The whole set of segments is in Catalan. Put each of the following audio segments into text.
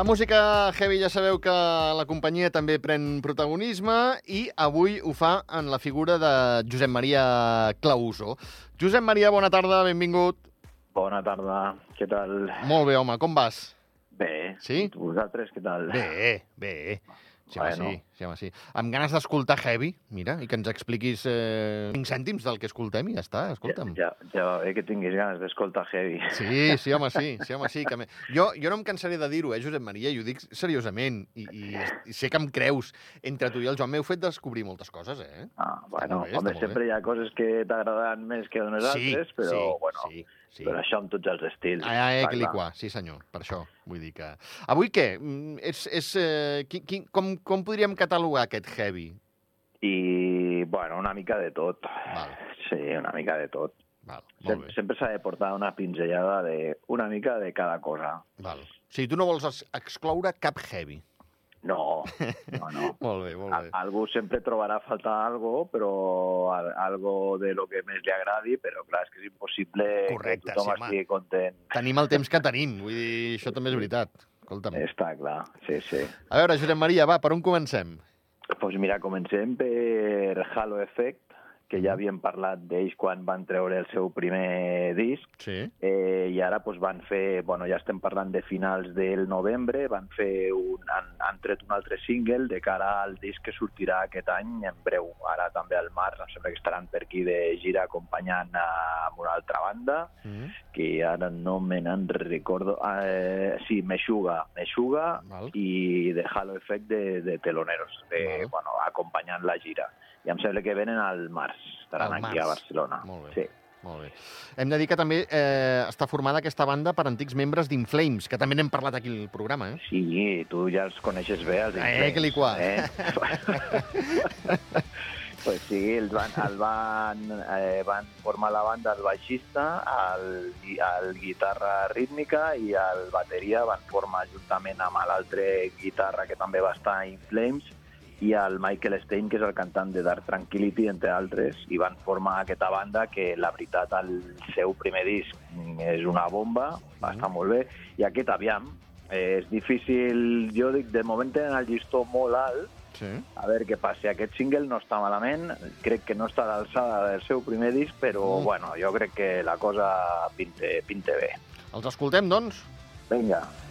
La música heavy ja sabeu que la companyia també pren protagonisme i avui ho fa en la figura de Josep Maria Clauso. Josep Maria, bona tarda, benvingut. Bona tarda, què tal? Molt bé, home, com vas? Bé. Sí? Vosaltres què tal? Bé, bé. Sí, Bueno. sí, sí, home, sí. Amb ganes d'escoltar heavy, mira, i que ens expliquis eh, 5 cèntims del que escoltem i ja està, escolta'm. Ja, ja va bé que tinguis ganes d'escoltar heavy. Sí, sí, home, sí, sí, home, sí. Que me... jo, jo no em cansaré de dir-ho, eh, Josep Maria, i ho dic seriosament, i, i, i sé que em creus. Entre tu i el Joan m'heu fet descobrir moltes coses, eh? Ah, bueno, bé, home, sempre hi ha coses que t'agradaran més que unes altres, però, sí, bueno, sí, sí. però això amb tots els estils. Ah, eh, està que li clar. qua, sí senyor, per això. Vull dir que... Avui què? Mm, És, és, eh, qui, qui, com, com podríem catalogar aquest heavy? I, bueno, una mica de tot. Val. Sí, una mica de tot. Val, molt Sem bé. sempre s'ha de portar una pinzellada de una mica de cada cosa. Val. O sigui, tu no vols ex- excloure cap heavy. No, no, no. Molt bé, molt bé. Algú sempre trobarà a faltar algo, però al- algo de lo que més li agradi, però clar, és que és impossible Correcte, que tothom sí, home. estigui content. Tenim el temps que tenim, vull dir, això també és veritat. Escolta'm. Està clar, sí, sí. A veure, Josep Maria, va, per on comencem? Doncs pues mira, comencem per Halo Effect, que ja havíem parlat d'ells quan van treure el seu primer disc, Sí. eh, i ara pues, van fer, bueno, ja estem parlant de finals del novembre, van fer un, han, han tret un altre single de cara al disc que sortirà aquest any en breu. Ara també al març, em sembla que estaran per aquí de gira acompanyant a, amb una altra banda, Mm. que ara no me n'en recordo. Eh, sí, Meshuga, Meshuga Val. i de Halo Effect de, de teloneros, de, Val. bueno, acompanyant la gira. I em sembla que venen al març, estaran aquí a. Barcelona. Molt bé. Sí. Molt bé. Hem de dir que també eh, està formada aquesta banda per antics membres d'Inflames, que també n'hem parlat aquí al programa, eh? Sí, tu ja els coneixes bé, els Eh, Inflames, que li qua. Eh? pues sí, els van, el van, eh, van formar la banda el baixista, el, el guitarra rítmica i el bateria van formar juntament amb l'altre guitarra que també va estar a Inflames i el Michael Stein, que és el cantant de Dark Tranquility, entre altres, i van formar aquesta banda que, la veritat, el seu primer disc és una bomba, va estar molt bé, i aquest, aviam, eh, és difícil, jo dic, de moment tenen el llistó molt alt, Sí. a veure què passa. Aquest single no està malament, crec que no està a l'alçada del seu primer disc, però, Mm. bueno, jo crec que la cosa pinte, pinte bé. Els escoltem, doncs? Vinga. Josep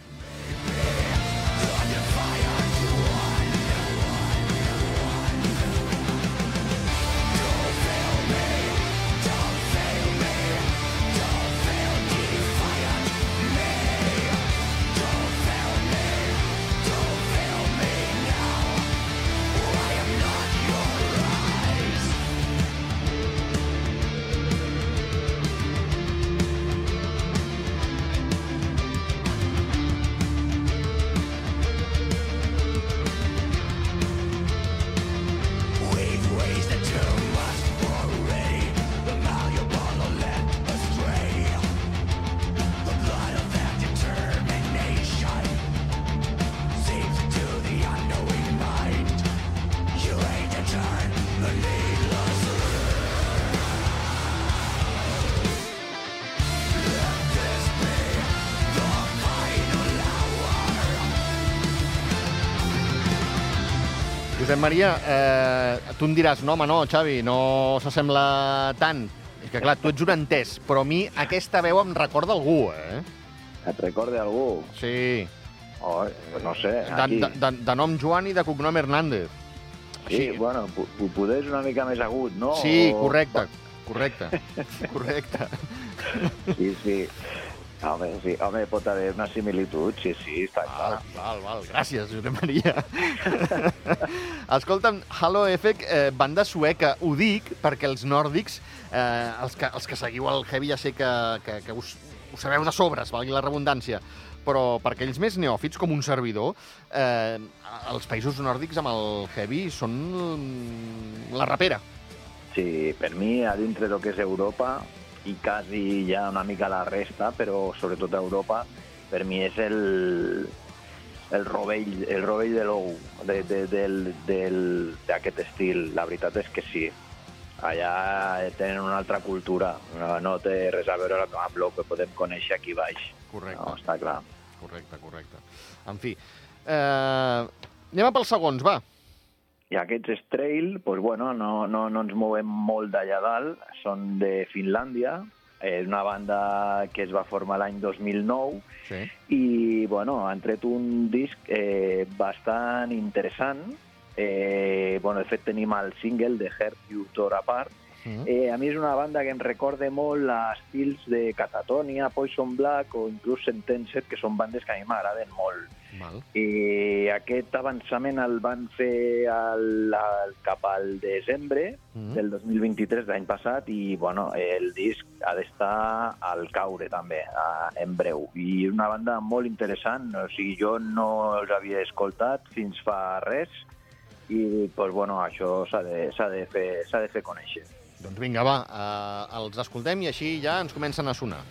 Maria, eh, tu em diràs, no, home, no, Xavi, no s'assembla tant. És que, clar, tu ets un entès, però a mi aquesta veu em recorda algú, eh? Et recorda algú? Sí, Oh, no sé, de, aquí. de, de, de nom Joan i de cognom Hernández. Sí, bueno, po- po- poder és una mica més agut, no? Sí, correcte, correcte, correcte. Sí, sí. Home, sí, home, pot haver una similitud, sí, sí, està clar. Val, val, val. Gràcies, Josep Maria. Escolta'm, Halo Effect, eh, banda sueca, ho dic perquè els nòrdics, eh, els, que, els que seguiu el heavy ja sé que, que, que us, ho sabeu de sobres, valgui la redundància, però per aquells més neòfits, com un servidor, eh, els països nòrdics amb el heavy són la rapera. Sí, per mi, a dintre del que és Europa, i quasi ja una mica la resta, però sobretot a Europa, per mi és el, el rovell, el rovell de l'ou de, de, del, del, d'aquest estil. La veritat és que sí. Allà tenen una altra cultura, no, no té res a veure amb el que podem conèixer aquí baix. Correcte. No, està clar. Correcte, correcte. En fi, eh, anem a pels segons, va. I aquests Strail, pues bueno, no, no, no ens movem molt d'allà dalt, són de Finlàndia, és una banda que es va formar l'any 2009 Sí. i bueno, han tret un disc eh, bastant interessant. Eh, bueno, de fet, tenim el single de Heart You Tore Apart. Mm. Eh, a mi és una banda que em recorda molt a estils de Catatonia, Poison Black o inclús Sentenced, que són bandes que a mi m'agraden molt. Mal. I aquest avançament el van fer al, al, cap al desembre Mm. del 2023 de l'any passat i bueno, el disc ha d'estar al caure també a, en breu i una banda molt interessant o sigui, jo no els havia escoltat fins fa res i pues, bueno, això s'ha de, de, fer, de fer conèixer Doncs vinga, va, eh, els escoltem i així ja ens comencen a sonar.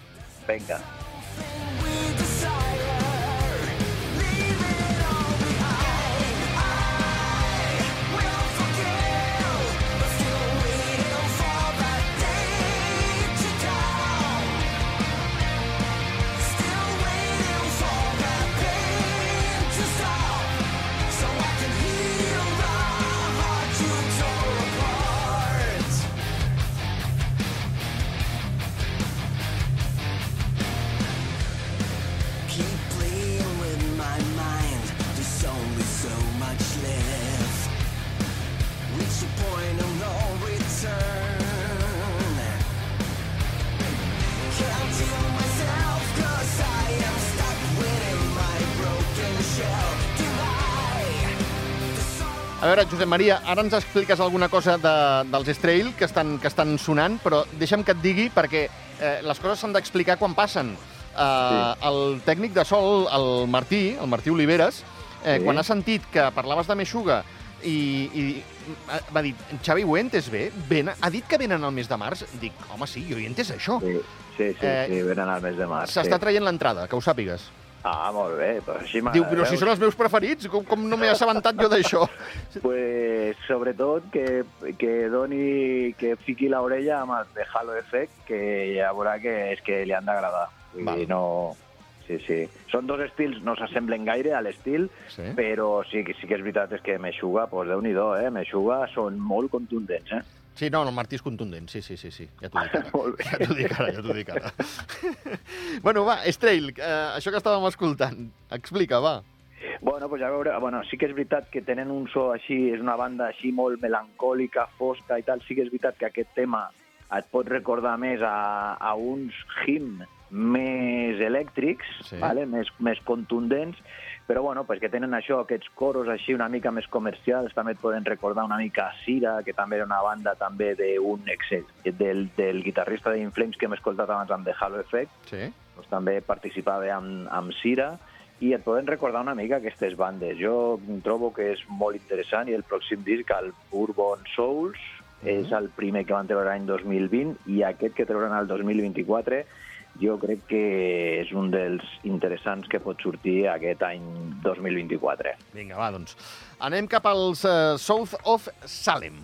vinga Keep A veure, Josep Maria, ara ens expliques alguna cosa de, dels Estrail que estan, que estan sonant, però deixa'm que et digui perquè eh, les coses s'han d'explicar quan passen. Eh, Sí. El tècnic de sol, el Martí, el Martí Oliveres, eh, Sí. quan ha sentit que parlaves de Meixuga i, i va dir, Xavi, ho he entès bé? Ven, ha dit que venen el mes de març? Dic, home, sí, jo he entès això. sí, sí, sí, Eh, sí venen al mes de març S'està sí. traient l'entrada, que ho sàpigues. Ah, molt bé, pues així Diu, però si són els meus preferits, com, com no m'he assabentat jo d'això? Pues, sobretot que, que doni, que fiqui l'orella amb els de Halo Effect, que ja veurà que és que li han d'agradar. Vull dir, no... Sí, sí. Són dos estils, no s'assemblen gaire a l'estil, Sí. però sí, sí que és veritat és que Meixuga, pues, déu-n'hi-do, eh? Meixuga són molt contundents, eh? Sí, no, el Martí és contundent, sí, sí, sí, sí. ja t'ho dic ara. Molt bé. Ja t'ho dic ara, ja t'ho dic ara. bueno, va, Estrail, eh, això que estàvem escoltant, explica, va. Bueno, pues ja veure, bueno, sí que és veritat que tenen un so així, és una banda així molt melancòlica, fosca i tal, sí que és veritat que aquest tema et pot recordar més a, a uns him més elèctrics, Sí. vale? més, més contundents, però bueno, pues que tenen això, aquests coros així una mica més comercials, també et poden recordar una mica a Sira, que també era una banda també d'un ex del, del guitarrista d'Inflames que hem escoltat abans amb The Halo Effect, Sí. doncs també participava amb, amb Sira i et poden recordar una mica aquestes bandes. Jo trobo que és molt interessant i el pròxim disc, el Bourbon Souls, és el primer que van treure l'any 2020 i aquest que treuran el 2024 jo crec que és un dels interessants que pot sortir aquest any 2024. Vinga, va, doncs. Anem cap als uh, South of Salem.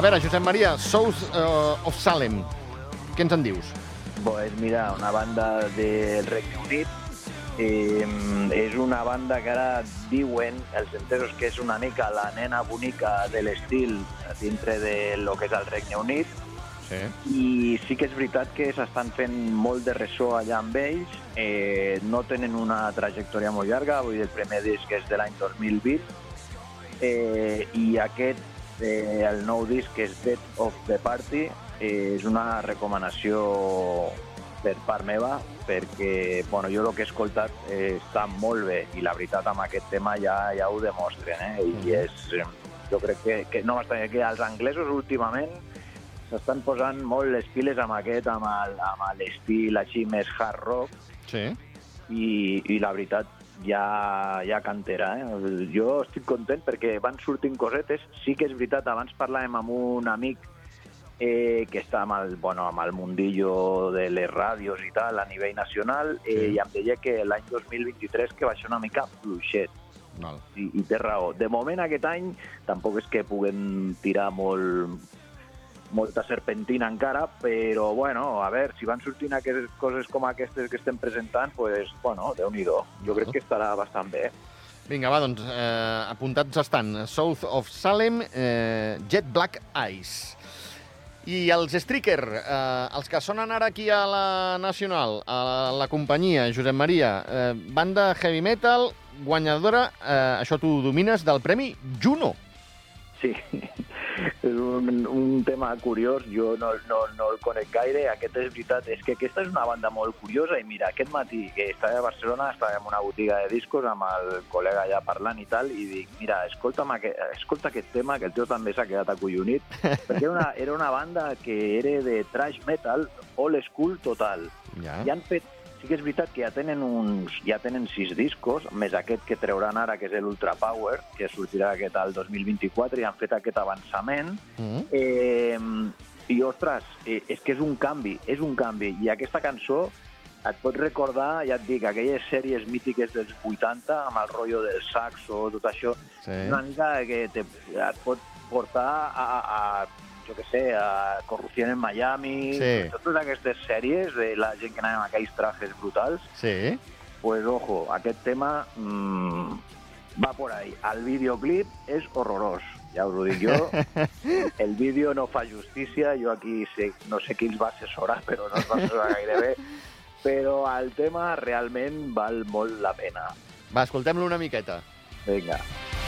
A veure, Josep Maria, South uh, of Salem, què ens en dius? Pues mira, una banda del Regne Unit eh, és una banda que ara diuen els entesos que és una mica la nena bonica de l'estil dintre de lo que és el Regne Unit Sí. i sí que és veritat que s'estan fent molt de ressò allà amb ells eh, no tenen una trajectòria molt llarga vull dir, el primer disc és de l'any 2020 eh, i aquest eh, el nou disc que és Dead of the Party eh, és una recomanació per part meva perquè bueno, jo el que he escoltat eh, està molt bé i la veritat amb aquest tema ja, ja ho demostren eh? i és, eh, jo crec que, que no m'estranya que els anglesos últimament s'estan posant molt les piles amb aquest, amb l'estil així més hard rock, Sí. i, i la veritat ja, ja cantera. Eh? Jo estic content perquè van sortint cosetes. Sí que és veritat, abans parlàvem amb un amic eh, que està amb el, bueno, amb el mundillo de les ràdios i tal a nivell nacional eh, Sí. i em deia que l'any 2023 que va ser una mica fluixet Val. i, i té raó. De moment aquest any tampoc és que puguem tirar molt molta serpentina encara, però bueno, a veure, si van sortint aquestes coses com aquestes que estem presentant, pues, bueno, déu nhi Jo crec que estarà bastant bé. Vinga, va, doncs, eh, apuntats estan. South of Salem, eh, Jet Black Eyes. I els Striker, eh, els que sonen ara aquí a la Nacional, a la companyia, Josep Maria, eh, banda heavy metal, guanyadora, eh, això tu domines, del Premi Juno. Sí, és un, un tema curiós, jo no, no, no el conec gaire, aquest és veritat, és que aquesta és una banda molt curiosa i mira, aquest matí que estava a Barcelona, estava en una botiga de discos amb el col·lega allà parlant i tal, i dic, mira, escolta'm aquest, escolta aquest tema, que el tio també s'ha quedat acollonit, perquè era una, era una banda que era de trash metal, old school total, Ja. i han fet sí que és veritat que ja tenen uns ja tenen sis discos, més aquest que trauran ara, que és l'Ultra Power, que sortirà aquest al 2024, i han fet aquest avançament. Mm. Eh, I, ostres, eh, és que és un canvi, és un canvi. I aquesta cançó et pot recordar, ja et dic, aquelles sèries mítiques dels 80, amb el rotllo del saxo, tot això, Sí. una mica que te, et pot portar a, a, a jo què sé, a Corrupció en Miami, Sí. totes aquestes sèries de la gent que anava amb aquells trajes brutals, Sí. pues ojo, aquest tema mmm, va por ahí. El videoclip és horrorós, ja us ho dic jo. El vídeo no fa justícia, jo aquí sé, no sé qui els va assessorar, però no els va assessorar gaire bé. Però el tema realment val molt la pena. Va, escoltem-lo una miqueta. Vinga. Lost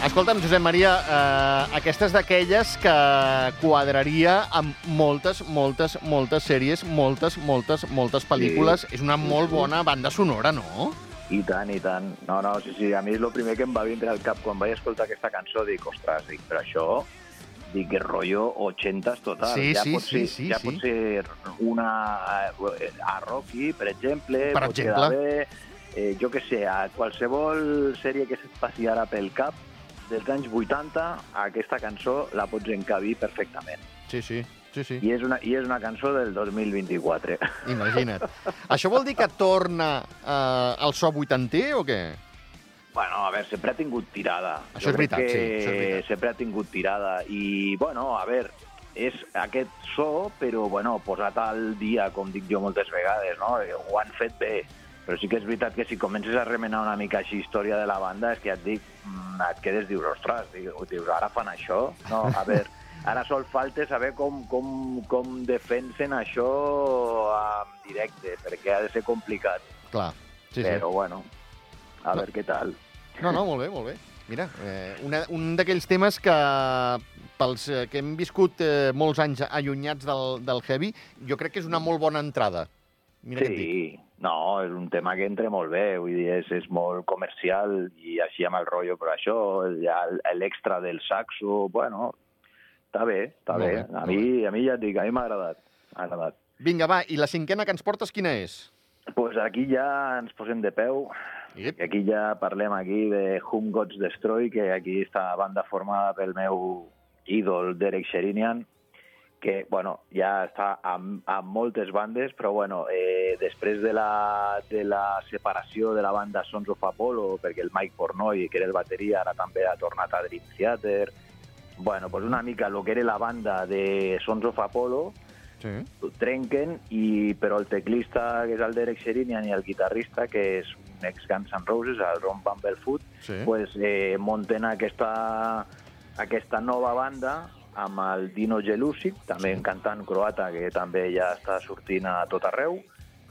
Escolta'm, Josep Maria, eh, aquesta és d'aquelles que quadraria amb moltes, moltes, moltes sèries, moltes, moltes, moltes pel·lícules. És una molt bona banda sonora, no? I tant, i tant. No, no, sí, sí, a mi és el primer que em va vindre al cap quan vaig escoltar aquesta cançó. Dic, ostres, dic, però això dic que rotllo 80s total. Sí, ja sí, pot ser, sí, sí, ja sí. pot ser una eh, a Rocky, per exemple, Per exemple. bé, eh, jo que sé, a qualsevol sèrie que se't passi ara pel cap dels anys 80, aquesta cançó la pots encabir perfectament. Sí, sí, sí, sí. I és una, i és una cançó del 2024. Imagina't. Això vol dir que torna eh, al so vuitanter o què? Bueno, a veure, sempre ha tingut tirada. Això Jo és veritat, sí, això és veritat. Sempre ha tingut tirada. I, bueno, a veure, és aquest so, però, bueno, posat al dia, com dic jo moltes vegades, no? Ho han fet bé. Però sí que és veritat que si comences a remenar una mica així història de la banda, és que ja et dic, mm, et quedes, dius, ostres, dius, ara fan això? No, a veure, ara sol falta saber com, com, com defensen això en directe, perquè ha de ser complicat. Clar, sí, sí. Però, bueno, a veure què tal. No, no, molt bé, molt bé. Mira, eh, una, un d'aquells temes que pels eh, que hem viscut eh, molts anys allunyats del, del heavy, jo crec que és una molt bona entrada. Mira. Sí, no, és un tema que entra molt bé, vull dir, és, és molt comercial i així amb el rotllo, però això, l'extra del saxo, bueno, està bé, està bé. bé, A mi, a mi ja et dic, a mi m'ha agradat, m'ha agradat. Vinga, va, i la cinquena que ens portes quina és? pues aquí ja ens posem de peu, Ep. i aquí ja parlem aquí de Whom Gods Destroy, que aquí està banda formada pel meu ídol Derek Sherinian, que, bueno, ja està amb, amb moltes bandes, però, bueno, eh, després de la, de la separació de la banda Sons of Apollo, perquè el Mike Pornoy, que era el bateria, ara també ha tornat a Dream Theater, bueno, pues una mica el que era la banda de Sons of Apollo, Sí. ho trenquen, i, però el teclista, que és el Derek Sherinian, i el guitarrista, que és un ex Guns N' Roses, el Ron Bumblefoot, Sí. pues, eh, munten aquesta, aquesta nova banda amb el Dino Jelusic, també un cantant croata que també ja està sortint a tot arreu,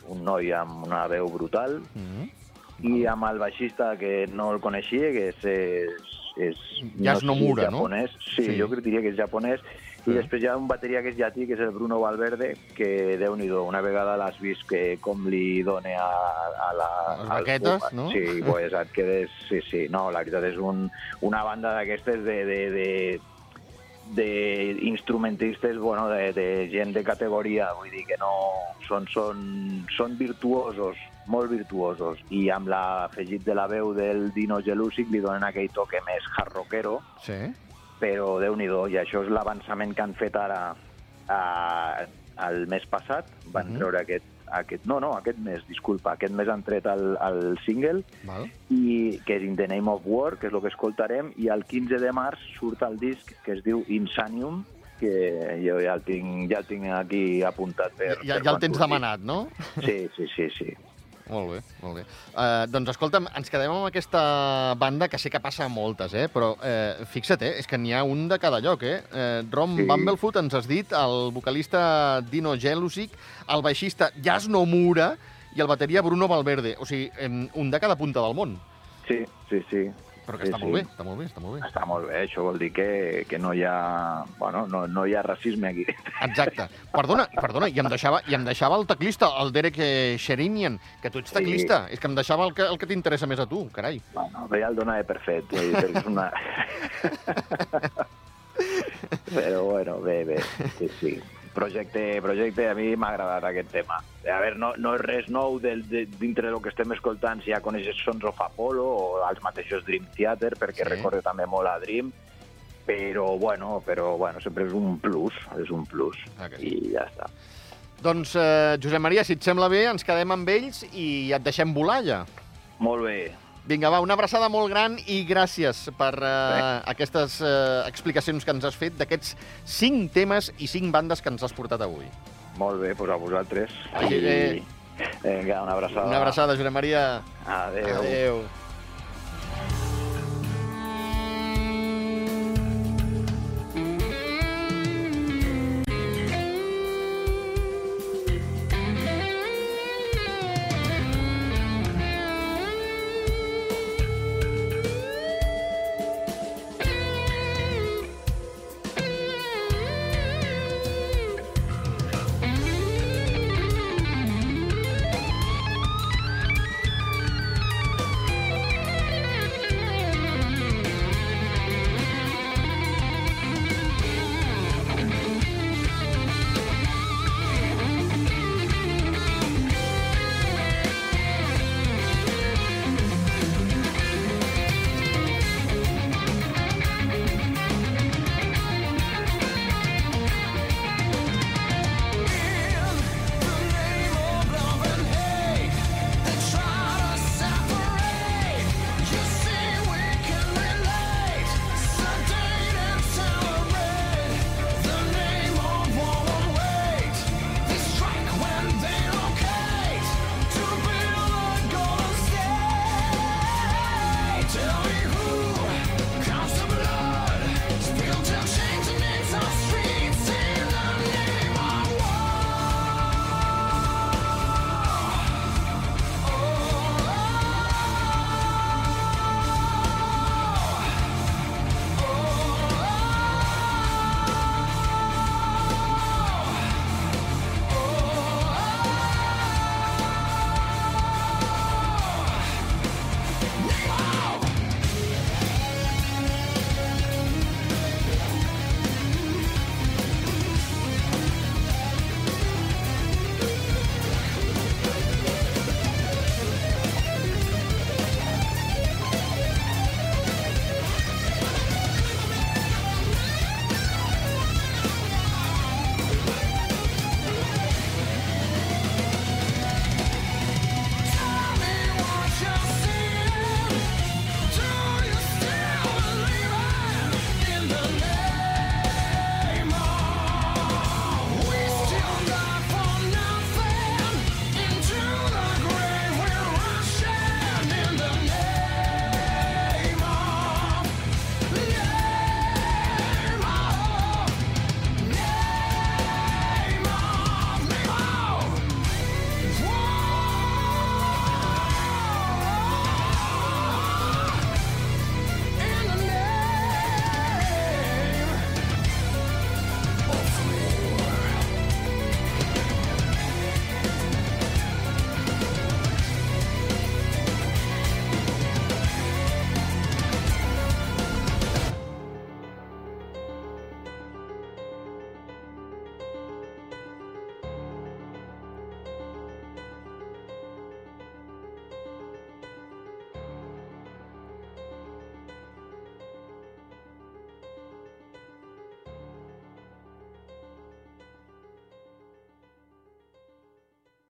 un noi amb una veu brutal, Mm. i amb el baixista que no el coneixia, que és... és, és sé si és Nomura, no? japonès. Sí, Sí. sí, jo diria que és japonès. Sí. I després hi ha un bateria que és llatí, que és el Bruno Valverde, que, déu nhi una vegada l'has vist que com li dona a, a la... Les al baquetes, pub, no? Sí, pues et quedes... Sí, sí, no, la veritat és un, una banda d'aquestes de, de, de, d'instrumentistes, bueno, de, de gent de categoria, vull dir que no... Són, són, són virtuosos, molt virtuosos, i amb l'afegit de la veu del Dino Gelusic li donen aquell toque més hard rockero, Sí. però déu nhi i això és l'avançament que han fet ara a, el mes passat, van Mhm. uh -huh. treure aquest, aquest... No, no, aquest mes, disculpa, aquest mes han tret el, el single, Val. i que és In the Name of War, que és el que escoltarem, i el 15 de març surt el disc que es diu Insanium, que jo ja el tinc, ja el tinc aquí apuntat per... Ja, per ja el tens surti. demanat, no? Sí, sí, sí, sí. Molt bé, molt bé. Uh, doncs escolta'm, ens quedem amb aquesta banda, que sé que passa a moltes, eh? però eh, fixa't, eh? és que n'hi ha un de cada lloc. Eh? Eh, Ron Sí. Bumblefoot, ens has dit, el vocalista Dino Jelusic, el baixista Jas Nomura i el bateria Bruno Valverde. O sigui, em, un de cada punta del món. Sí, sí, sí. Però que Sí, està sí. molt bé, està molt bé, està molt bé. Està molt bé, això vol dir que, que no hi ha... Bueno, no, no hi ha racisme aquí. Exacte. Perdona, perdona, i em deixava, i em deixava el teclista, el Derek eh, Sherinian, que tu ets Sí. teclista. És que em deixava el que, el que t'interessa més a tu, carai. Bueno, ja el donava per fet, vull dir, perquè és una... Però bueno, bé, bé, sí, sí. Projecte, projecte, a mi m'ha agradat aquest tema. A veure, no, no és res nou del, de, dintre del que estem escoltant, si ja coneixes Sons of Apollo o els mateixos Dream Theater, perquè Sí. recorda també molt a Dream, però bueno, però bueno, sempre és un plus, és un plus, sí. i ja està. Doncs, eh, Josep Maria, si et sembla bé, ens quedem amb ells i et deixem volar ja. Molt bé, Vinga, va, una abraçada molt gran i gràcies per eh, Bé. aquestes eh, explicacions que ens has fet d'aquests cinc temes i cinc bandes que ens has portat avui. molt bé, doncs a vosaltres. Així que- Vinga, una abraçada. Una abraçada, Josep Maria. Adéu. Adéu.